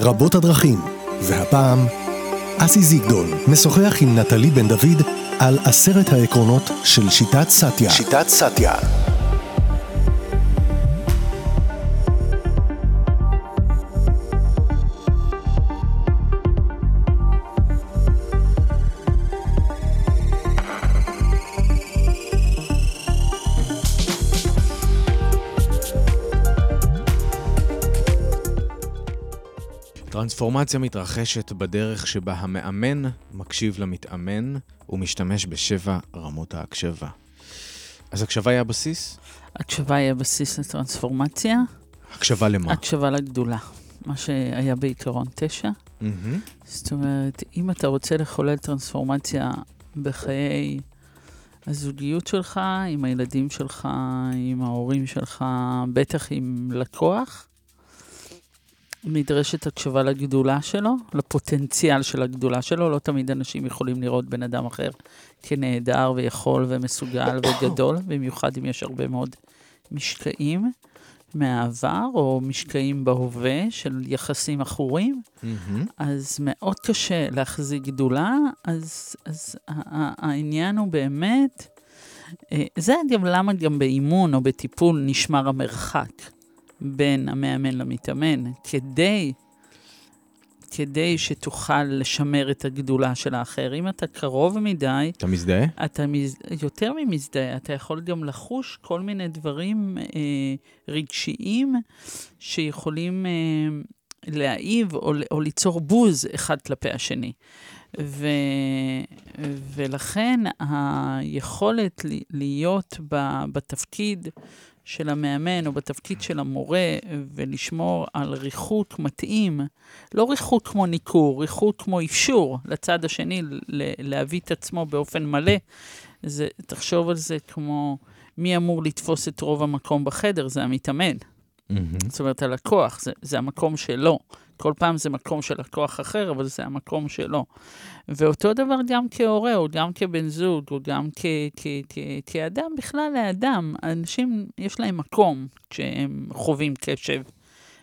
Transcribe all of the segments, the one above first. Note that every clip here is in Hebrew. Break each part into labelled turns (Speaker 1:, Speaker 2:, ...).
Speaker 1: רבות הדרכים, והפעם, אסי זיגדון משוחח עם נטלי בן דוד על עשרת העקרונות של שיטת סאטיה. שיטת סאטיה.
Speaker 2: טרנספורמציה מתרחשת בדרך שבה המאמן מקשיב למתאמן ומשתמש בשבע רמות ההקשבה. אז הקשבה היא הבסיס?
Speaker 3: הקשבה היא הבסיס לטרנספורמציה.
Speaker 2: הקשבה למה?
Speaker 3: הקשבה לגדולה, מה שהיה בעיקרון תשע.
Speaker 2: Mm-hmm.
Speaker 3: זאת אומרת, אם אתה רוצה לחולל טרנספורמציה בחיי הזוגיות שלך, עם הילדים שלך, עם ההורים שלך, בטח עם לקוח, נדרשת הקשבה לגדולה שלו, לפוטנציאל של הגדולה שלו. לא תמיד אנשים יכולים לראות בן אדם אחר כנהדר ויכול ומסוגל וגדול, במיוחד אם יש הרבה מאוד משקעים מהעבר, או משקעים בהווה של יחסים עכורים.
Speaker 2: Mm-hmm.
Speaker 3: אז מאוד קשה להחזיק גדולה, אז, אז העניין הוא באמת, אה, זה גם למה גם באימון או בטיפול נשמר המרחק. בין המאמן למתאמן, כדי, כדי שתוכל לשמר את הגדולה של האחר. אם אתה קרוב מדי...
Speaker 2: אתה מזדהה?
Speaker 3: אתה מז... יותר ממזדהה, אתה יכול גם לחוש כל מיני דברים אה, רגשיים שיכולים אה, להעיב או, או ליצור בוז אחד כלפי השני. ו, ולכן היכולת להיות בתפקיד של המאמן או בתפקיד של המורה ולשמור על ריחוק מתאים, לא ריחוק כמו ניכור, ריחוק כמו אפשור לצד השני להביא את עצמו באופן מלא. זה, תחשוב על זה כמו מי אמור לתפוס את רוב המקום בחדר, זה המתאמן. Mm-hmm. זאת אומרת, הלקוח, זה, זה המקום שלו. כל פעם זה מקום של לקוח אחר, אבל זה המקום שלו. ואותו דבר גם כהורה, או גם כבן זוג, או גם כ- כ- כ- כאדם, בכלל לאדם. אנשים, יש להם מקום כשהם חווים קשב.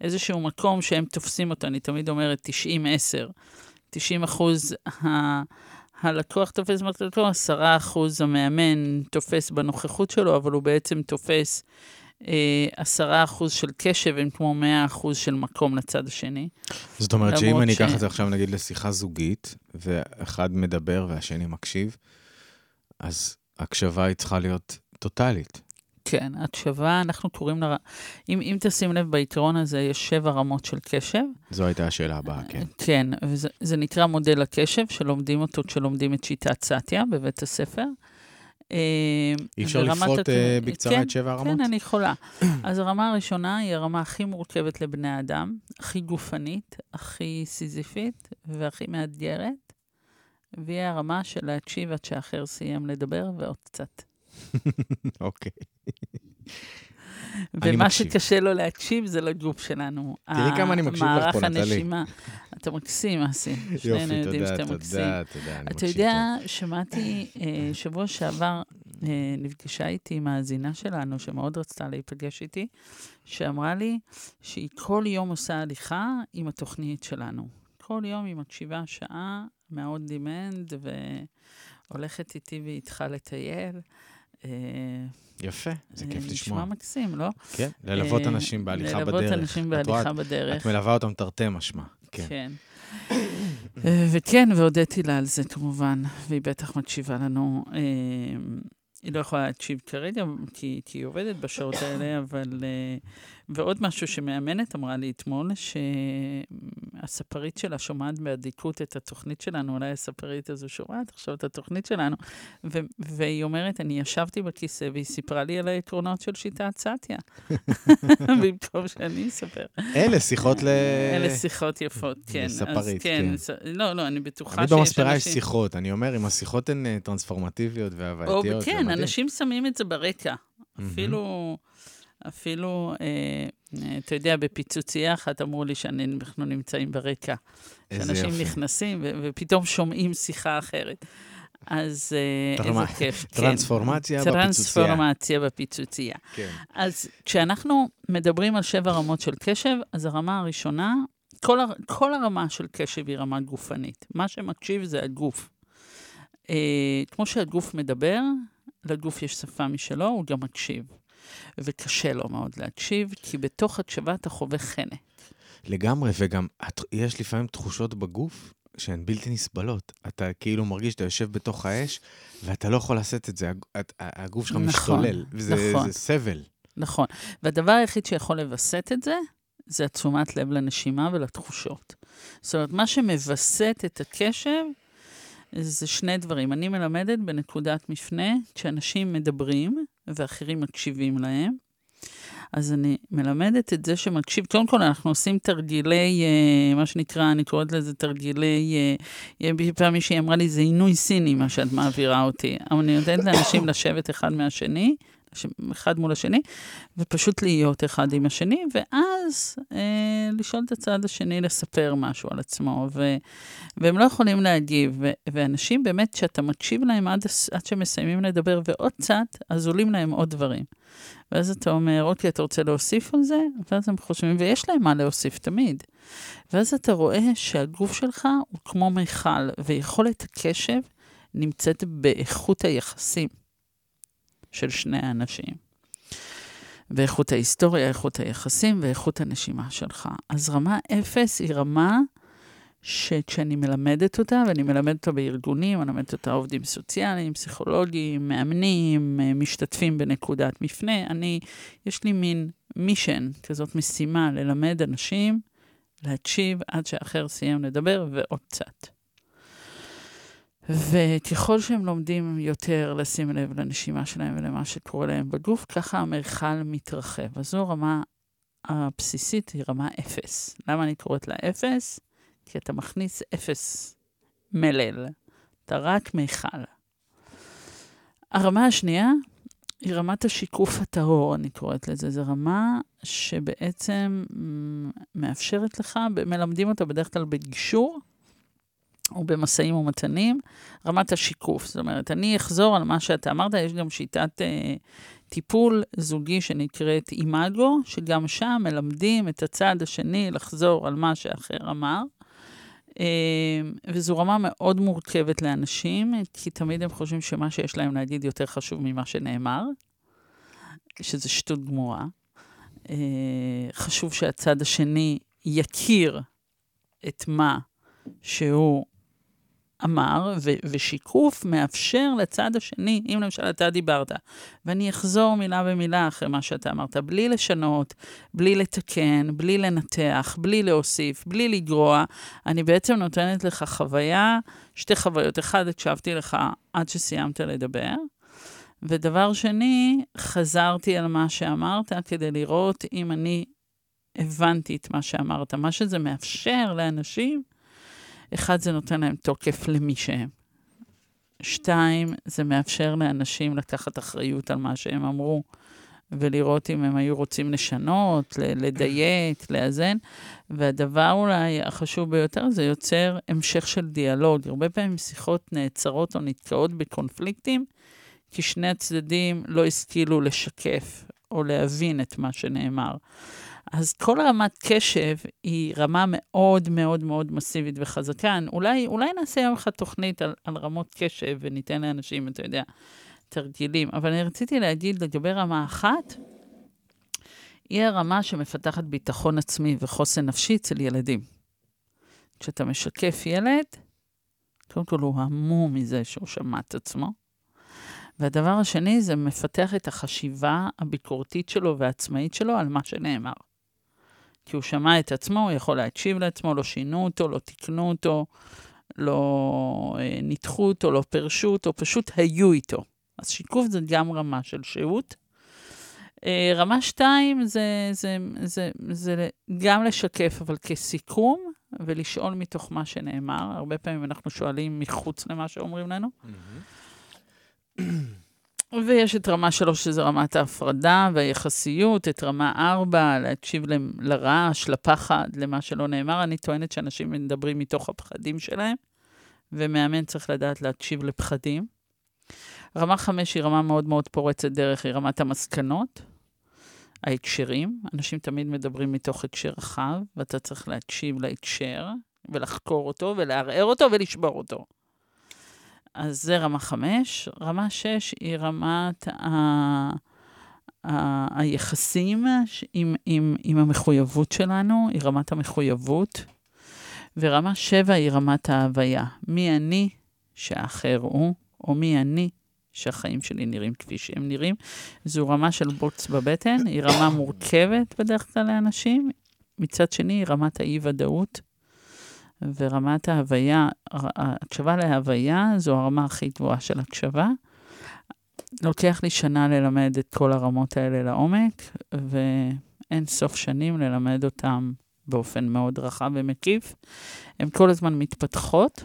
Speaker 3: איזשהו מקום שהם תופסים אותו, אני תמיד אומרת 90-10. 90 אחוז ה... הלקוח תופס במקלטו, 10 אחוז המאמן תופס בנוכחות שלו, אבל הוא בעצם תופס עשרה אחוז של קשב הם כמו מאה אחוז של מקום לצד השני.
Speaker 2: זאת אומרת שאם אני אקח ש... את זה עכשיו נגיד לשיחה זוגית, ואחד מדבר והשני מקשיב, אז הקשבה היא צריכה להיות טוטאלית.
Speaker 3: כן, הקשבה, אנחנו קוראים לה... אם, אם תשים לב, בעיקרון הזה יש שבע רמות של קשב.
Speaker 2: זו הייתה השאלה הבאה, כן.
Speaker 3: כן, וזה נקרא מודל הקשב, שלומדים אותו כשלומדים את שיטת סטיה בבית הספר.
Speaker 2: אה, אי אפשר לפרוט הת... אה, בקצרה
Speaker 3: כן,
Speaker 2: את שבע הרמות?
Speaker 3: כן, אני יכולה. אז הרמה הראשונה היא הרמה הכי מורכבת לבני אדם, הכי גופנית, הכי סיזיפית והכי מאתגרת, והיא הרמה של להקשיב עד שהאחר סיים לדבר ועוד קצת.
Speaker 2: אוקיי.
Speaker 3: ומה שקשה לו להקשיב זה לגוף שלנו.
Speaker 2: תראי כמה אני מקשיב לך פה, נטלי. הנשימה.
Speaker 3: אתה מקסים, אסי.
Speaker 2: שנינו יודעים שאתה מקסים. תודה, תודה, אני
Speaker 3: מקשיב. אתה יודע, שמעתי אה, שבוע שעבר, אה, נפגשה איתי מאזינה שלנו, שמאוד רצתה להיפגש איתי, שאמרה לי שהיא כל יום עושה הליכה עם התוכנית שלנו. כל יום היא מקשיבה שעה מאוד דימנד, והולכת איתי ואיתך לטייל.
Speaker 2: אה, יפה, זה כיף לשמוע.
Speaker 3: נשמע מקסים, לא?
Speaker 2: כן, ללוות אנשים בהליכה בדרך.
Speaker 3: ללוות אנשים בהליכה בדרך.
Speaker 2: את מלווה אותם תרתי משמע.
Speaker 3: כן. כן. וכן, והודיתי לה על זה כמובן, והיא בטח מקשיבה לנו. אה, היא לא יכולה להקשיב כרגע, כי, כי היא עובדת בשעות האלה, אבל... אה, ועוד משהו שמאמנת אמרה לי אתמול, שהספרית שלה שומעת באדיקות את התוכנית שלנו, אולי הספרית הזו שומעת עכשיו את התוכנית שלנו, ו- והיא אומרת, אני ישבתי בכיסא והיא סיפרה לי על העקרונות של שיטת סטיה, במקום שאני אספר.
Speaker 2: אלה שיחות ל...
Speaker 3: אלה שיחות יפות, כן.
Speaker 2: לספרית, כן. כן.
Speaker 3: לא, לא, אני בטוחה שיש
Speaker 2: אנשים... אני במספרה יש שיחות, אני אומר, אם השיחות הן אה, טרנספורמטיביות והווייתיות,
Speaker 3: זה מדהים. כן, אנשים שמים את זה ברקע. אפילו... אפילו, אה, אה, אתה יודע, בפיצוצייה אחת אמרו לי שאנחנו נמצאים ברקע. שאנשים נכנסים ו- ופתאום שומעים שיחה אחרת. אז אה, איזה כיף.
Speaker 2: כן. טרנספורמציה כן. בפיצוצייה.
Speaker 3: טרנספורמציה בפיצוצייה.
Speaker 2: כן.
Speaker 3: אז כשאנחנו מדברים על שבע רמות של קשב, אז הרמה הראשונה כל, הר, כל הרמה של קשב היא רמה גופנית. מה שמקשיב זה הגוף. אה, כמו שהגוף מדבר, לגוף יש שפה משלו, הוא גם מקשיב. וקשה לו מאוד להקשיב, כי בתוך הקשבה אתה חווה חנק.
Speaker 2: לגמרי, וגם את, יש לפעמים תחושות בגוף שהן בלתי נסבלות. אתה כאילו מרגיש שאתה יושב בתוך האש, ואתה לא יכול לעשות את זה. הגוף שלך נכון, משתולל, וזה נכון. סבל.
Speaker 3: נכון. והדבר היחיד שיכול לווסת את זה, זה התשומת לב לנשימה ולתחושות. זאת אומרת, מה שמווסת את הקשב, זה שני דברים. אני מלמדת בנקודת מפנה, כשאנשים מדברים ואחרים מקשיבים להם, אז אני מלמדת את זה שמקשיב, קודם כל אנחנו עושים תרגילי, אה, מה שנקרא, אני קוראת לזה תרגילי, אה, פעם מישהי אמרה לי, זה עינוי סיני מה שאת מעבירה אותי. אבל אני נותנת לאנשים לשבת אחד מהשני, אחד מול השני, ופשוט להיות אחד עם השני, ואז אה, לשאול את הצד השני לספר משהו על עצמו, ו, והם לא יכולים להגיב. ו, ואנשים באמת, כשאתה מקשיב להם עד, עד שמסיימים לדבר, ועוד קצת, אז עולים להם עוד דברים. ואז אתה אומר, אוקיי, אתה רוצה להוסיף על זה? ואז הם חושבים, ויש להם מה להוסיף תמיד. ואז אתה רואה שהגוף שלך הוא כמו מיכל, ויכולת הקשב נמצאת באיכות היחסים. של שני האנשים. ואיכות ההיסטוריה, איכות היחסים ואיכות הנשימה שלך. אז רמה אפס היא רמה שכשאני מלמדת אותה, ואני מלמדת אותה בארגונים, אני מלמדת אותה עובדים סוציאליים, פסיכולוגים, מאמנים, משתתפים בנקודת מפנה, אני, יש לי מין מישן, כזאת משימה, ללמד אנשים להקשיב עד שאחר סיים לדבר ועוד קצת. וככל שהם לומדים יותר לשים לב לנשימה שלהם ולמה שקורה להם בגוף, ככה המרחל מתרחב. אז זו הרמה הבסיסית, היא רמה אפס. למה אני קוראת לה אפס? כי אתה מכניס אפס מלל. אתה רק מיכל. הרמה השנייה היא רמת השיקוף הטהור, אני קוראת לזה. זו רמה שבעצם מאפשרת לך, מלמדים אותה בדרך כלל בגישור, או במשאים ומתנים, רמת השיקוף. זאת אומרת, אני אחזור על מה שאתה אמרת, יש גם שיטת אה, טיפול זוגי שנקראת אימאגו, שגם שם מלמדים את הצד השני לחזור על מה שאחר אמר. אה, וזו רמה מאוד מורכבת לאנשים, כי תמיד הם חושבים שמה שיש להם להגיד יותר חשוב ממה שנאמר, שזה שטות גמורה. אה, חשוב שהצד השני יכיר את מה שהוא אמר, ו- ושיקוף מאפשר לצד השני, אם למשל אתה דיברת, ואני אחזור מילה במילה אחרי מה שאתה אמרת, בלי לשנות, בלי לתקן, בלי לנתח, בלי להוסיף, בלי לגרוע, אני בעצם נותנת לך חוויה, שתי חוויות. אחד, הקשבתי לך עד שסיימת לדבר, ודבר שני, חזרתי על מה שאמרת כדי לראות אם אני הבנתי את מה שאמרת. מה שזה מאפשר לאנשים, אחד, זה נותן להם תוקף למי שהם. שתיים, זה מאפשר לאנשים לקחת אחריות על מה שהם אמרו, ולראות אם הם היו רוצים לשנות, לדייק, לאזן. והדבר אולי החשוב ביותר, זה יוצר המשך של דיאלוג. הרבה פעמים שיחות נעצרות או נתקעות בקונפליקטים, כי שני הצדדים לא השכילו לשקף או להבין את מה שנאמר. אז כל רמת קשב היא רמה מאוד מאוד מאוד מסיבית וחזקה. אולי, אולי נעשה יום אחד תוכנית על, על רמות קשב וניתן לאנשים, אתה יודע, תרגילים. אבל אני רציתי להגיד לגבי רמה אחת, היא הרמה שמפתחת ביטחון עצמי וחוסן נפשי אצל ילדים. כשאתה משקף ילד, קודם כל הוא המום מזה שהוא שמע את עצמו. והדבר השני, זה מפתח את החשיבה הביקורתית שלו והעצמאית שלו על מה שנאמר. כי הוא שמע את עצמו, הוא יכול להקשיב לעצמו, לא שינו אותו, לא תיקנו אותו, לא אה, ניתחו אותו, לא פירשו אותו, פשוט היו איתו. אז שיקוף זה גם רמה של שהות. אה, רמה שתיים זה, זה, זה, זה, זה גם לשקף, אבל כסיכום, ולשאול מתוך מה שנאמר. הרבה פעמים אנחנו שואלים מחוץ למה שאומרים לנו. ויש את רמה שלוש, שזה רמת ההפרדה והיחסיות, את רמה ארבע, להקשיב ל- לרעש, לפחד, למה שלא נאמר. אני טוענת שאנשים מדברים מתוך הפחדים שלהם, ומאמן צריך לדעת להקשיב לפחדים. רמה חמש היא רמה מאוד מאוד פורצת דרך, היא רמת המסקנות. ההקשרים. אנשים תמיד מדברים מתוך הקשר רחב, ואתה צריך להקשיב להקשר, ולחקור אותו, ולערער אותו, ולשבור אותו. אז זה רמה חמש. רמה שש היא רמת ה... ה... היחסים עם, עם, עם המחויבות שלנו, היא רמת המחויבות. ורמה שבע היא רמת ההוויה. מי אני שהאחר הוא, או מי אני שהחיים שלי נראים כפי שהם נראים. זו רמה של בוץ בבטן, היא רמה מורכבת בדרך כלל לאנשים. מצד שני, היא רמת האי-ודאות. ורמת ההוויה, הקשבה להוויה זו הרמה הכי גבוהה של הקשבה. לוקח לי שנה ללמד את כל הרמות האלה לעומק, ואין סוף שנים ללמד אותם באופן מאוד רחב ומקיף. הן כל הזמן מתפתחות,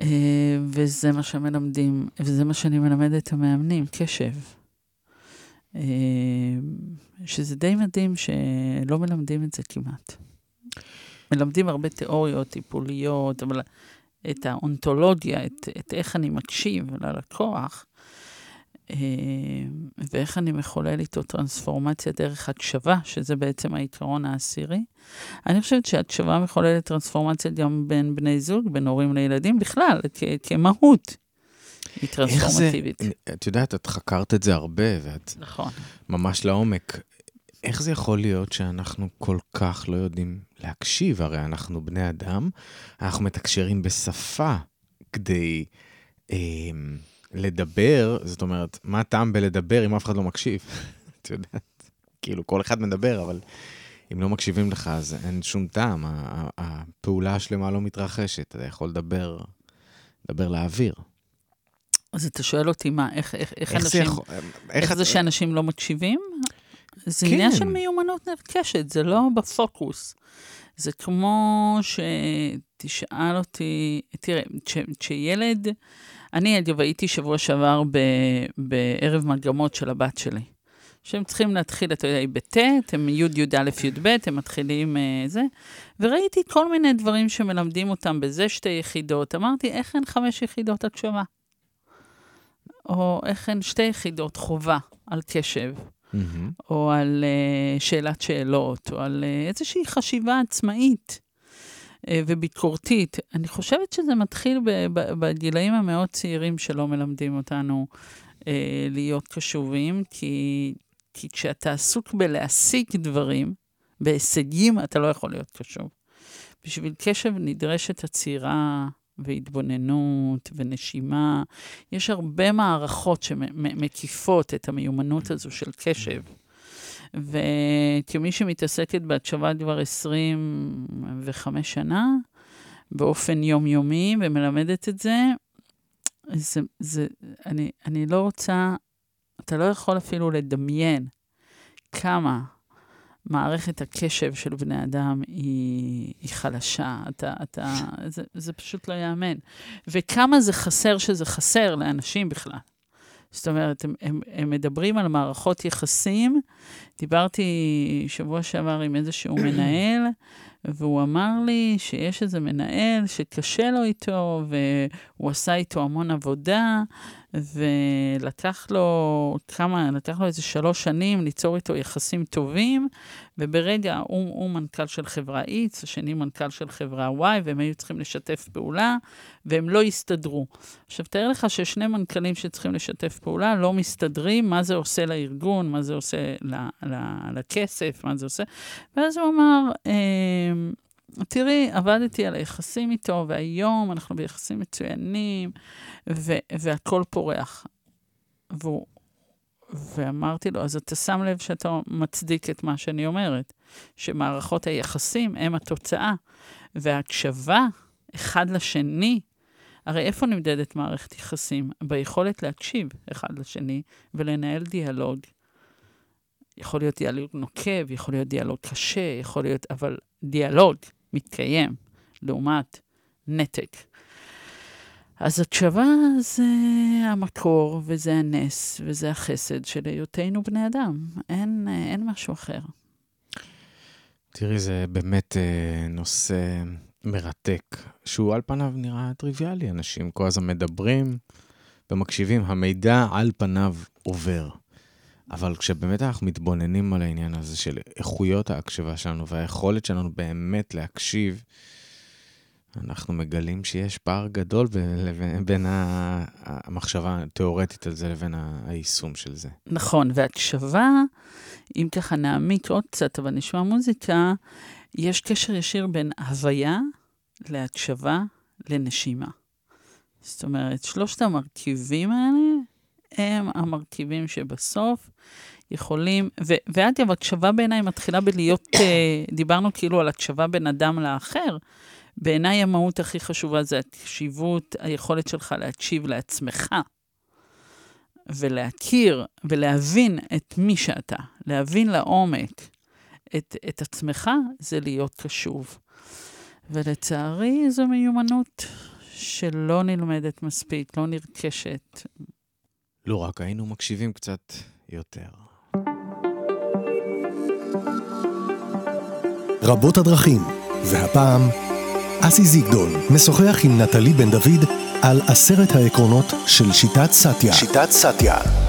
Speaker 3: אה, וזה מה שמלמדים, וזה מה שאני מלמדת את המאמנים, קשב. אה, שזה די מדהים שלא מלמדים את זה כמעט. מלמדים הרבה תיאוריות טיפוליות, אבל את האונתולוגיה, את, את איך אני מקשיב ללקוח, אה, ואיך אני מחולל איתו טרנספורמציה דרך הקשבה, שזה בעצם העיקרון העשירי. אני חושבת שהקשבה מחוללת טרנספורמציה גם בין בני זוג, בין הורים לילדים, בכלל, כ- כמהות. היא טרנספורמטיבית.
Speaker 2: זה, את יודעת, את חקרת את זה הרבה, ואת
Speaker 3: נכון.
Speaker 2: ממש לעומק. איך זה יכול להיות שאנחנו כל כך לא יודעים להקשיב? הרי אנחנו בני אדם, אנחנו מתקשרים בשפה כדי אה, לדבר, זאת אומרת, מה הטעם בלדבר אם אף אחד לא מקשיב? את יודעת, כאילו, כל אחד מדבר, אבל אם לא מקשיבים לך, אז אין שום טעם, הפעולה השלמה לא מתרחשת, אתה יכול לדבר, לדבר לאוויר.
Speaker 3: אז אתה שואל אותי מה, איך, איך, איך, איך אנשים, יכול, איך, איך זה שאנשים לא מקשיבים? זה כן. עניין של מיומנות נרכשת, זה לא בפוקוס. זה כמו שתשאל אותי, תראה, כשילד, אני אגב הייתי שבוע שעבר ב, בערב מגמות של הבת שלי. שהם צריכים להתחיל, אתה יודע, בט', הם י', י', א', י', ב', הם מתחילים uh, זה, וראיתי כל מיני דברים שמלמדים אותם בזה שתי יחידות. אמרתי, איך אין חמש יחידות הקשבה? או איך אין שתי יחידות חובה על קשב? Mm-hmm. או על uh, שאלת שאלות, או על uh, איזושהי חשיבה עצמאית uh, וביקורתית. אני חושבת שזה מתחיל בגילאים המאוד צעירים שלא מלמדים אותנו uh, להיות קשובים, כי, כי כשאתה עסוק בלהשיג דברים, בהישגים, אתה לא יכול להיות קשוב. בשביל קשב נדרשת עצירה והתבוננות ונשימה. יש הרבה מערכות שמקיפות את המיומנות הזו של קשב. וכמי שמתעסקת בהקשבה כבר 25 שנה, באופן יומיומי, ומלמדת את זה, זה, זה, אני, אני לא רוצה, אתה לא יכול אפילו לדמיין כמה מערכת הקשב של בני אדם היא, היא חלשה. אתה, אתה, זה, זה פשוט לא ייאמן. וכמה זה חסר שזה חסר לאנשים בכלל. זאת אומרת, הם, הם, הם מדברים על מערכות יחסים. דיברתי שבוע שעבר עם איזשהו מנהל, והוא אמר לי שיש איזה מנהל שקשה לו איתו, והוא עשה איתו המון עבודה, ולקח לו כמה, לקח לו איזה שלוש שנים ליצור איתו יחסים טובים, וברגע, הוא, הוא מנכ"ל של חברה X, השני מנכ"ל של חברה Y, והם היו צריכים לשתף פעולה, והם לא הסתדרו. עכשיו, תאר לך ששני מנכ"לים שצריכים לשתף פעולה לא מסתדרים, מה זה עושה לארגון, מה זה עושה ל, ל, לכסף, מה זה עושה. ואז הוא אמר, אה, תראי, עבדתי על היחסים איתו, והיום אנחנו ביחסים מצוינים, ו- והכל פורח. והוא, ואמרתי לו, אז אתה שם לב שאתה מצדיק את מה שאני אומרת, שמערכות היחסים הם התוצאה, וההקשבה אחד לשני, הרי איפה נמדדת מערכת יחסים? ביכולת להקשיב אחד לשני ולנהל דיאלוג. יכול להיות דיאלוג נוקב, יכול להיות דיאלוג קשה, יכול להיות, אבל דיאלוג מתקיים, לעומת נתק. אז התשובה זה המקור, וזה הנס, וזה החסד של היותנו בני אדם. אין, אין משהו אחר.
Speaker 2: תראי, זה באמת אה, נושא מרתק, שהוא על פניו נראה טריוויאלי. אנשים כל הזמן מדברים ומקשיבים, המידע על פניו עובר. אבל כשבאמת אנחנו מתבוננים על העניין הזה של איכויות ההקשבה שלנו והיכולת שלנו באמת להקשיב, אנחנו מגלים שיש פער גדול בין, בין המחשבה התיאורטית על זה לבין היישום של זה.
Speaker 3: נכון, והקשבה, אם ככה נעמיק עוד קצת, אבל נשמע מוזיקה, יש קשר ישיר בין הוויה להקשבה לנשימה. זאת אומרת, שלושת המרכיבים האלה הם המרכיבים שבסוף יכולים, ו- ואגב, הקשבה בעיניי מתחילה בלהיות, uh, דיברנו כאילו על הקשבה בין אדם לאחר. בעיניי המהות הכי חשובה זה הקשיבות, היכולת שלך להקשיב לעצמך, ולהכיר ולהבין את מי שאתה, להבין לעומק את, את עצמך, זה להיות קשוב. ולצערי, זו מיומנות שלא נלמדת מספיק, לא נרכשת.
Speaker 2: לא רק היינו מקשיבים קצת יותר.
Speaker 1: רבות הדרכים, והפעם אסי זיגדון משוחח עם נטלי בן דוד על עשרת העקרונות של שיטת סטיה. שיטת סטיה.